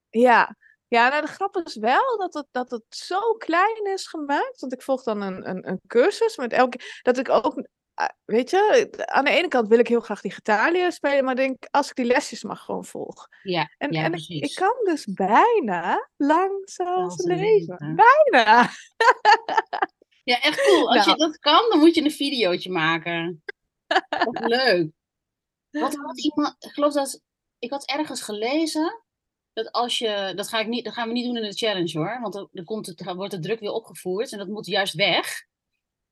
Ja, ja nou, de grap is wel dat het, dat het zo klein is gemaakt. Want ik volg dan een, een, een cursus met elke. Dat ik ook. Ah, Weet je, aan de ene kant wil ik heel graag die gitaar leren spelen, maar denk als ik die lesjes maar gewoon volg. Ja, En, ja en ik, precies. ik kan dus bijna lang zoals Als leven. leven. Bijna. Ja, echt cool. Als je Nou. dat kan, dan moet je een videootje maken. Wat leuk. Wat had iemand, ik geloof dat, ik had ergens gelezen, dat als je, dat, ga ik niet, dat gaan we niet doen in de challenge hoor, want dan, dan komt het, dan wordt de druk weer opgevoerd en dat moet juist weg.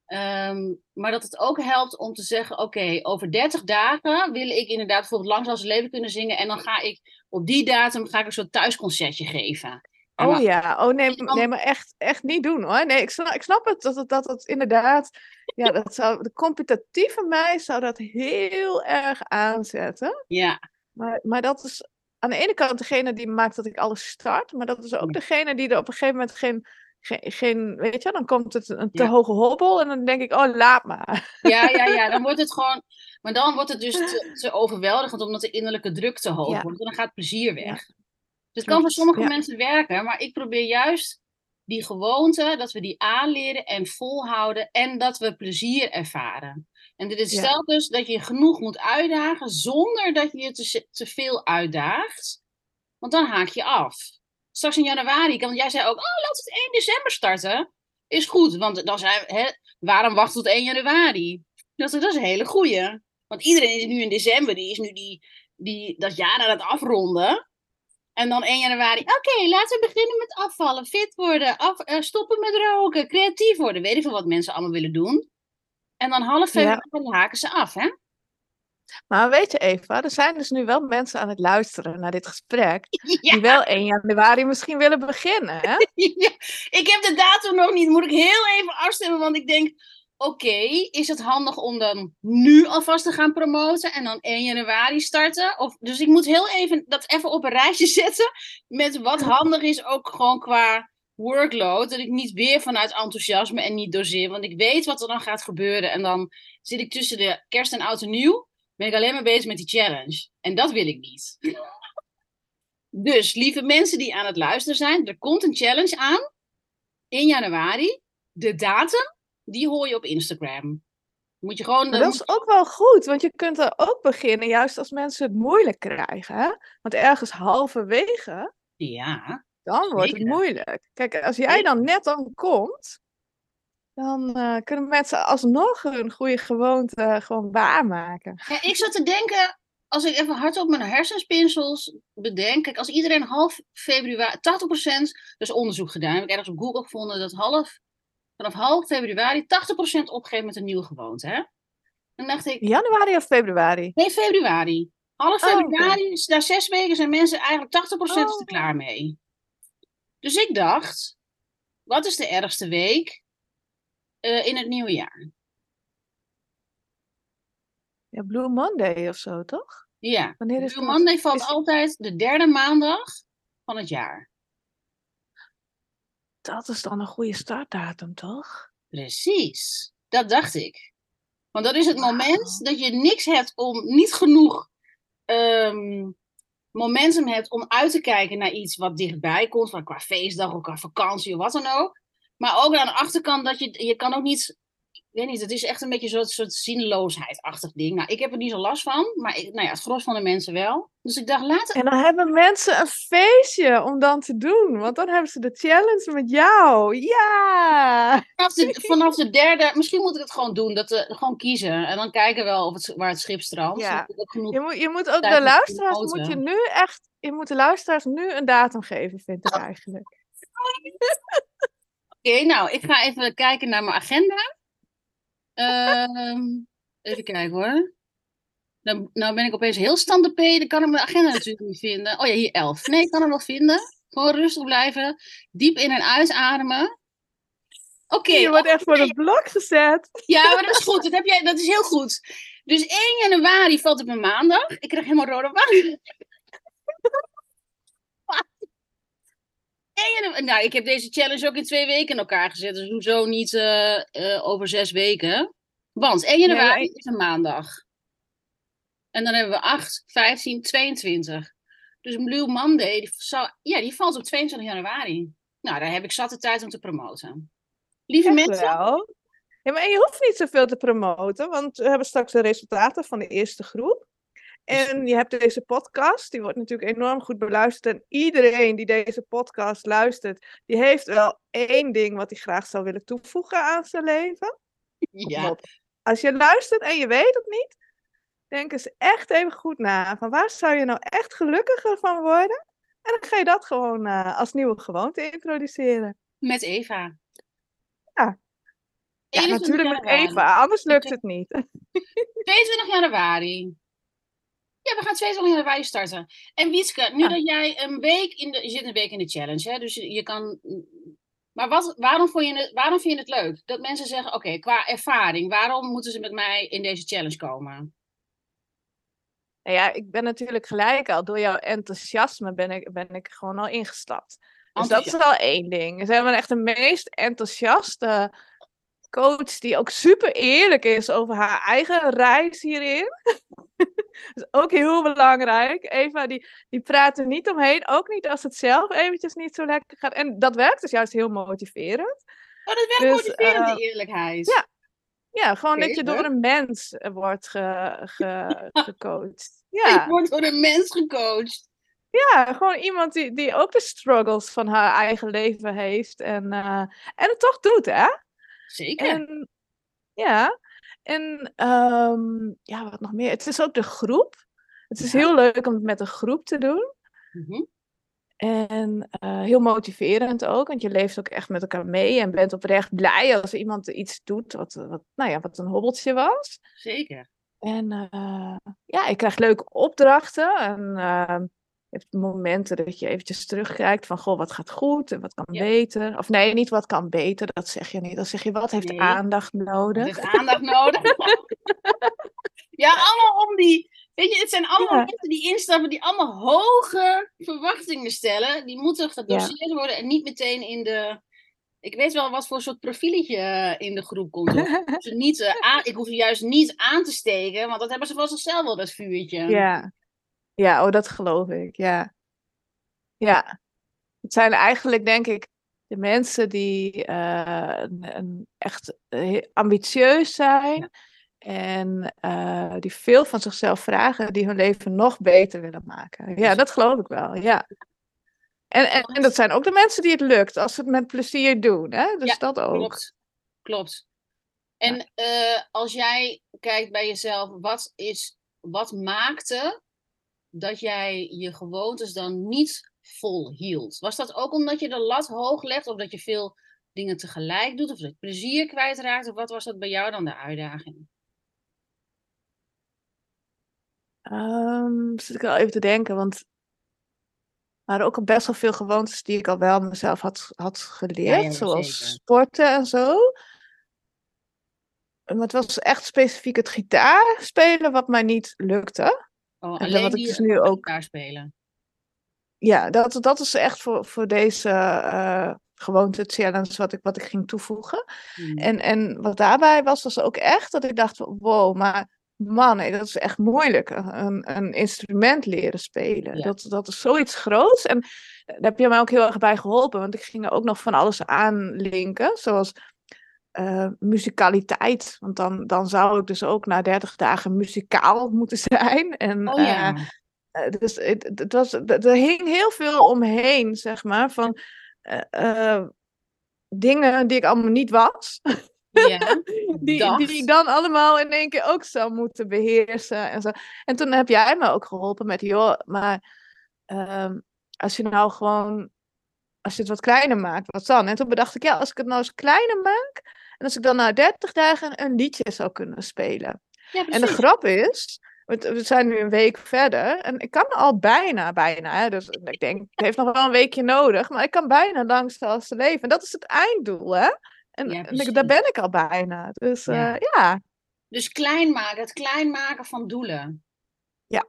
Ehm, maar dat het ook helpt om te zeggen, oké, over 30 dagen wil ik inderdaad bijvoorbeeld zal zijn leven kunnen zingen en dan ga ik op die datum ga ik een soort thuisconcertje geven. En Oh ja, oh nee, nee maar echt, echt niet doen hoor. Nee, ik snap, ik snap het dat het, dat het inderdaad, ja, dat zou, de competitieve mij zou dat heel erg aanzetten. Ja, Maar, maar dat is aan de ene kant degene die maakt dat ik alles start, maar dat is ook degene die er op een gegeven moment geen, geen, weet je, dan komt het een te Ja. hoge hobbel en dan denk ik, oh laat maar. Ja, ja, ja, dan wordt het gewoon. Maar dan wordt het dus te, te overweldigend, omdat de innerlijke druk te hoog Ja. wordt. En dan gaat plezier weg. Ja. Dus het kan voor sommige mensen werken, maar ik probeer juist die gewoonte, dat we die aanleren en volhouden en dat we plezier ervaren. En dit is Ja. telkens dat je je genoeg moet uitdagen zonder dat je je te, te veel uitdaagt. Want dan haak je af. Straks in januari, want jij zei ook, oh, laten we het 1 december starten. Is goed, want dan zijn we, hè, waarom wachten tot 1 januari? Dat, is- dat is een hele goeie. Want iedereen is nu in december, die is nu die, die, dat jaar aan het afronden. En dan 1 januari, oké, laten we beginnen met afvallen, fit worden, af, eh, stoppen met roken, creatief worden. Weet ik veel wat mensen allemaal willen doen. En dan half Ja. februari haken ze af, hè? Maar weet je Eva, er zijn dus nu wel mensen aan het luisteren naar dit gesprek, Ja, die wel 1 januari misschien willen beginnen, hè? ja. Ik heb de datum nog niet, moet ik heel even afstemmen, want ik denk, oké, is het handig om dan nu alvast te gaan promoten en dan 1 januari starten? Of, dus ik moet heel even dat even op een rijtje zetten met wat handig is, ook gewoon qua workload. Dat ik niet weer vanuit enthousiasme en niet doseer, want ik weet wat er dan gaat gebeuren. En dan zit ik tussen de kerst en oud en nieuw, ben ik alleen maar bezig met die challenge. En dat wil ik niet. Dus, lieve mensen die aan het luisteren zijn, er komt een challenge aan in januari. De datum, die hoor je op Instagram. Moet je gewoon. Dat is ook wel goed, want je kunt er ook beginnen, juist als mensen het moeilijk krijgen. Hè? Want ergens halverwege, Ja, dan wordt het moeilijk. Kijk, als jij dan net dan komt, dan eh, kunnen mensen alsnog hun goede gewoonte gewoon waarmaken. Ja, ik zat te denken, als ik even hardop mijn hersenspinsels bedenk. Kijk, als iedereen half februari, 80%, dus onderzoek gedaan, heb ik ergens op Google gevonden dat half, vanaf half februari 80% opgeeft met een nieuwe gewoonte. Hè? Dan dacht ik, Januari of februari? nee, februari. Half Oh, februari, na zes weken zijn mensen eigenlijk 80% is er Oh. klaar mee. Dus ik dacht, wat is de ergste week eh, in het nieuwe jaar? Ja, Blue Monday of zo, toch? Ja, Wanneer is Blue dat? Monday valt Is- altijd de derde maandag van het jaar. Dat is dan een goede startdatum, toch? Precies, dat dacht ik. Want dat is het moment dat je niks hebt om, niet genoeg ehm, momentum hebt om uit te kijken naar iets wat dichtbij komt, van qua feestdag of qua vakantie of wat dan ook. Maar ook aan de achterkant dat je, je kan ook niet, ik weet niet, het is echt een beetje zo'n soort zinloosheid-achtig ding. Nou, ik heb er niet zo last van, maar ik, nou ja, het gros van de mensen wel. Dus ik dacht, laat het En dan hebben mensen een feestje om dan te doen. Want dan hebben ze de challenge met jou. Ja! vanaf de, vanaf de derde, misschien moet ik het gewoon doen, dat we gewoon kiezen. En dan kijken we wel of het, waar het schip strandt. Ja. Je moet, je moet ook de luisteraars, moet je nu echt, je moet de luisteraars nu een datum geven, vind ik eigenlijk. Oké, nou, ik ga even kijken naar mijn agenda. Ehm, even kijken hoor. Dan, nou ben ik opeens heel stand dan kan ik mijn agenda natuurlijk niet vinden. Oh ja, hier 11. Nee, ik kan hem wel vinden. Gewoon rustig blijven. Diep in en uitademen. Oké, je wordt echt voor de blok gezet. ja, maar dat is goed. Dat, heb jij, dat is heel goed. Dus 1 januari valt op een maandag. Ik krijg helemaal rode wangen. 1 januari, nou, ik heb deze challenge ook in twee weken in elkaar gezet. Dus hoezo niet eh, eh, over zes weken? Want 1 januari Nee, is een maandag. En dan hebben we 8, 15, 22. Dus Blue Monday, die, ja, die valt op 22 januari. Nou, daar heb ik zat de tijd om te promoten. Lieve Echt mensen, wel. Ja, maar je hoeft niet zoveel te promoten, want we hebben straks de resultaten van de eerste groep. En je hebt deze podcast, die wordt natuurlijk enorm goed beluisterd. En iedereen die deze podcast luistert, die heeft wel één ding wat hij graag zou willen toevoegen aan zijn leven. ja, Als je luistert en je weet het niet, denk eens echt even goed na. Van waar zou je nou echt gelukkiger van worden? En dan ga je dat gewoon eh, als nieuwe gewoonte introduceren. met Eva. Ja. Ja, 21 natuurlijk met. Eva, anders lukt het niet. 22 januari. Ja, we gaan 22 januari starten. En Wietske, nu Ja. dat jij een week in de... Je zit een week in de challenge, hè? Dus je, je kan... Maar wat, waarom, vond je het, waarom vind je het leuk? Dat mensen zeggen, oké, qua ervaring, waarom moeten ze met mij in deze challenge komen? Nou ja, ik ben natuurlijk gelijk al, door jouw enthousiasme ben ik, ben ik gewoon al ingestapt. Dus dat is al één ding. Ze hebben echt de meest enthousiaste coach die ook super eerlijk is over haar eigen reis hierin. dat is ook heel belangrijk. Eva, die, die praat er niet omheen, ook niet als het zelf eventjes niet zo lekker gaat. En dat werkt dus juist heel motiverend. Oh, dat werkt Dus, motiverend, eh, die eerlijkheid. ja. Ja, gewoon dat je door een mens eh, wordt ge, ge, gecoacht. Ik Ja. word door een mens gecoacht. Ja, gewoon iemand die, die ook de struggles van haar eigen leven heeft en, eh, en het toch doet, hè? Zeker. En ja, en ehm, ja, wat nog meer? Het is ook de groep. Het is Ja. heel leuk om het met een groep te doen. Mhm. En eh, heel motiverend ook, want je leeft ook echt met elkaar mee en bent oprecht blij als iemand iets doet wat, wat, nou ja, wat een hobbeltje was. Zeker. En eh, ja, je krijgt leuke opdrachten. En eh, je hebt momenten dat je eventjes terugkijkt van, goh, wat gaat goed en wat kan Ja. beter. Of nee, niet wat kan beter, dat zeg je niet. Dan zeg je, wat heeft Nee. aandacht nodig? is aandacht nodig. ja, allemaal om die. Weet je, het zijn allemaal Ja. mensen die instappen, die allemaal hoge verwachtingen stellen. Die moeten gedoseerd worden en niet meteen in de. Ik weet wel wat voor soort profieletje eh, in de groep komt. ze niet, eh, aan, ik hoef ze juist niet aan te steken, want dat hebben ze van zichzelf wel, dat vuurtje. Ja. Ja, oh, dat geloof ik, ja. Ja. Het zijn eigenlijk, denk ik, de mensen die eh, een- een echt eh, ambitieus zijn. En eh, die veel van zichzelf vragen, die hun leven nog beter willen maken. Ja, Precies. dat geloof ik wel, ja. En, en, en dat zijn ook de mensen die het lukt, als ze het met plezier doen. Hè? Dus Ja, dat ook. Klopt. Klopt. En als jij kijkt bij jezelf, wat, is, wat maakte dat jij je gewoontes dan niet vol hield? Was dat ook omdat je de lat hoog legt, of dat je veel dingen tegelijk doet, of dat je plezier kwijtraakt? Of wat was dat bij jou dan de uitdaging? Ehm, zit ik al even te denken, want waren ook al best wel veel gewoontes die ik al wel mezelf had, had geleerd. zoals sporten en zo. Maar het was echt specifiek het gitaar spelen wat mij niet lukte. Oh, en wat ik dus nu ook spelen. Ja, dat, dat is echt voor, voor deze uh, gewoonte challenge wat ik, wat ik ging toevoegen. Hmm. En, en wat daarbij was, was ook echt dat ik dacht: wow, maar man, dat is echt moeilijk. Een, een instrument leren spelen. Dat, dat is zoiets groots. En daar heb je mij ook heel erg bij geholpen. Want ik ging er ook nog van alles aanlinken. Zoals uh, muzikaliteit. Want dan, dan zou ik dus ook na 30 dagen muzikaal moeten zijn. En, oh, ja. Uh, dus het, het was, er hing heel veel omheen, zeg maar, van uh, dingen die ik allemaal niet was. Ja, die, die ik dan allemaal in één keer ook zou moeten beheersen. En, zo. en toen heb jij me ook geholpen met, joh, maar um, als je nou gewoon, als je het wat kleiner maakt, wat dan? En toen bedacht ik, ja, als ik het nou eens kleiner maak, en als ik dan na 30 dagen een liedje zou kunnen spelen. Ja, en de grap is, we zijn nu een week verder en ik kan al bijna, bijna. Hè, dus ik denk, het heeft nog wel een weekje nodig, maar ik kan bijna langs te leven. En dat is het einddoel, hè? En, en daar ben ik al bijna. Dus ja. Uh, ja. Dus klein maken, het klein maken van doelen. Ja.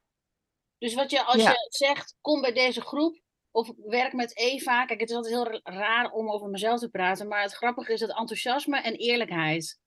Dus wat je, als je zegt, kom bij deze groep of werk met Eva. Kijk, het is altijd heel raar om over mezelf te praten, maar het grappige is het enthousiasme en eerlijkheid.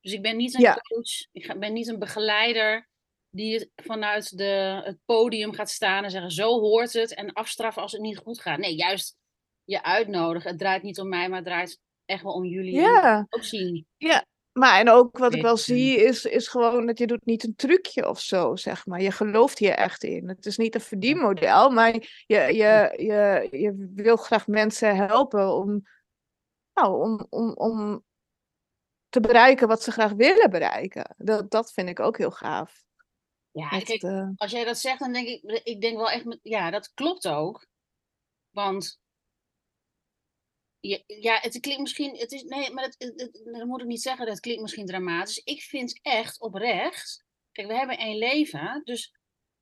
Dus ik ben niet een coach, ik ben niet een begeleider die vanuit de, het podium gaat staan en zeggen: Zo hoort het. En afstraffen als het niet goed gaat. Nee, juist je uitnodigen. Het draait niet om mij, maar het draait echt wel om jullie. Ja. Ook zien. Ja, maar en ook wat ik wel zie is, is gewoon dat je doet niet een trucje of zo, zeg maar. Je gelooft hier echt in. Het is niet een verdienmodel, maar je, je, je, je wil graag mensen helpen om, nou, om, om, om te bereiken wat ze graag willen bereiken. Dat, dat vind ik ook heel gaaf. Ja, kijk, uh... als jij dat zegt, dan denk ik, ik denk wel echt, ja, dat klopt ook. Want ja, ja, het klinkt misschien, het is, nee, maar dat moet ik niet zeggen, dat klinkt misschien dramatisch. Ik vind echt oprecht, kijk, we hebben één leven, dus,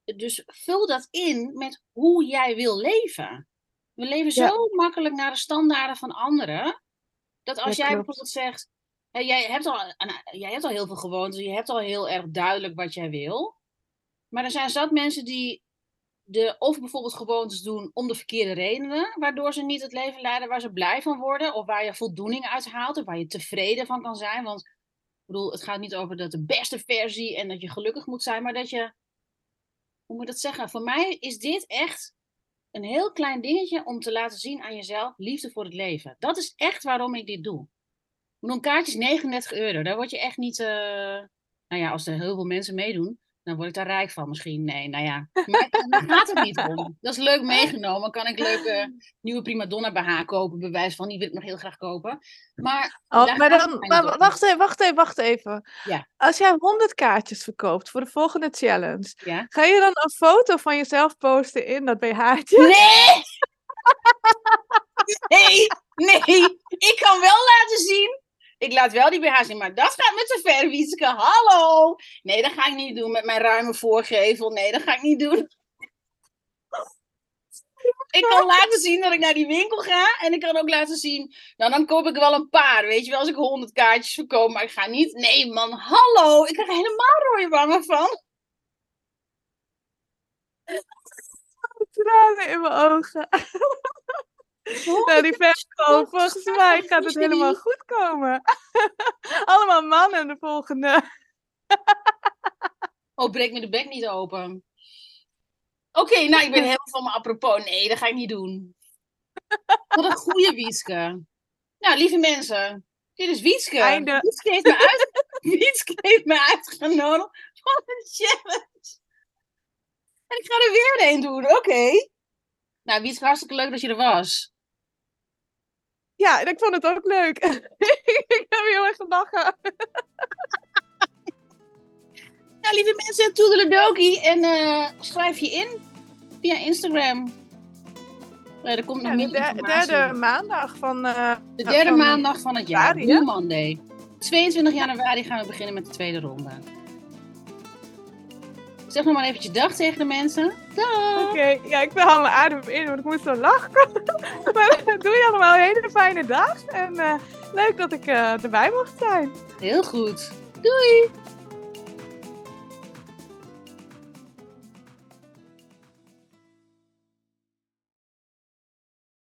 dus vul dat in met hoe jij wil leven. We leven zo makkelijk naar de standaarden van anderen, dat als jij bijvoorbeeld zegt, jij, hebt al, jij hebt al heel veel gewoontes, je hebt al heel erg duidelijk wat jij wil. Maar er zijn zat mensen die de, of bijvoorbeeld gewoontes doen om de verkeerde redenen, waardoor ze niet het leven leiden waar ze blij van worden, of waar je voldoening uit haalt, of waar je tevreden van kan zijn. Want ik bedoel, het gaat niet over dat de beste versie en dat je gelukkig moet zijn, maar dat je, hoe moet ik dat zeggen? Voor mij is dit echt een heel klein dingetje om te laten zien aan jezelf liefde voor het leven. Dat is echt waarom ik dit doe. Een kaartje is 39 euro. Daar word je echt niet. Uh... Nou ja, als er heel veel mensen meedoen, dan word ik daar rijk van misschien. Nee, nou ja. Maar daar gaat het niet om. Dat is leuk meegenomen. Kan ik leuke nieuwe primadonna BH kopen? Bewijs van, die wil ik nog heel graag kopen. Maar, oh, maar dan, maar wacht even, wacht even, wacht even. Ja. Als jij 100 kaartjes verkoopt voor de volgende challenge, ja? ga je dan een foto van jezelf posten in dat BH'tje? Nee! nee, nee. Ik kan wel laten zien ik laat wel die BH zien, maar dat gaat met te ver, Wieske. Hallo! Nee, dat ga ik niet doen met mijn ruime voorgevel. Nee, dat ga ik niet doen. Ik kan laten zien dat ik naar die winkel ga. En ik kan ook laten zien, nou dan koop ik wel een paar. Weet je wel, als ik honderd kaartjes verkoop. Maar ik ga niet, nee man, hallo. Ik krijg helemaal rode wangen van. Tranen in mijn ogen. Nou, die verkoop, volgens mij gaat het helemaal goed komen. Allemaal mannen de volgende. oh, breek me de bek niet open. Oké, nou, ik ben helemaal van me apropos. Nee, dat ga ik niet doen. Wat een goede Wietske. Nou, lieve mensen. Dit is Wietske. Einde. Wietske heeft me, uit... Wietske heeft me uitgenodigd voor een challenge. En ik ga er weer een doen, oké. Nou, Wietske, hartstikke leuk dat je er was. Ja, en ik vond het ook leuk. ik heb heel erg gelachen. nou, lieve mensen, toedeledokie. En uh, schrijf je in via Instagram. Uh, er komt nog meer de derde maandag van... Uh, de derde van maandag van het jaar. Blue Monday. 22 januari gaan we beginnen met de tweede ronde. Zeg nog maar eventjes dag tegen de mensen. Dag! Oké, ja, ik haal mijn adem in, want ik moet zo lachen. maar doe je allemaal een hele fijne dag. En uh, leuk dat ik uh, erbij mocht zijn. Heel goed. Doei!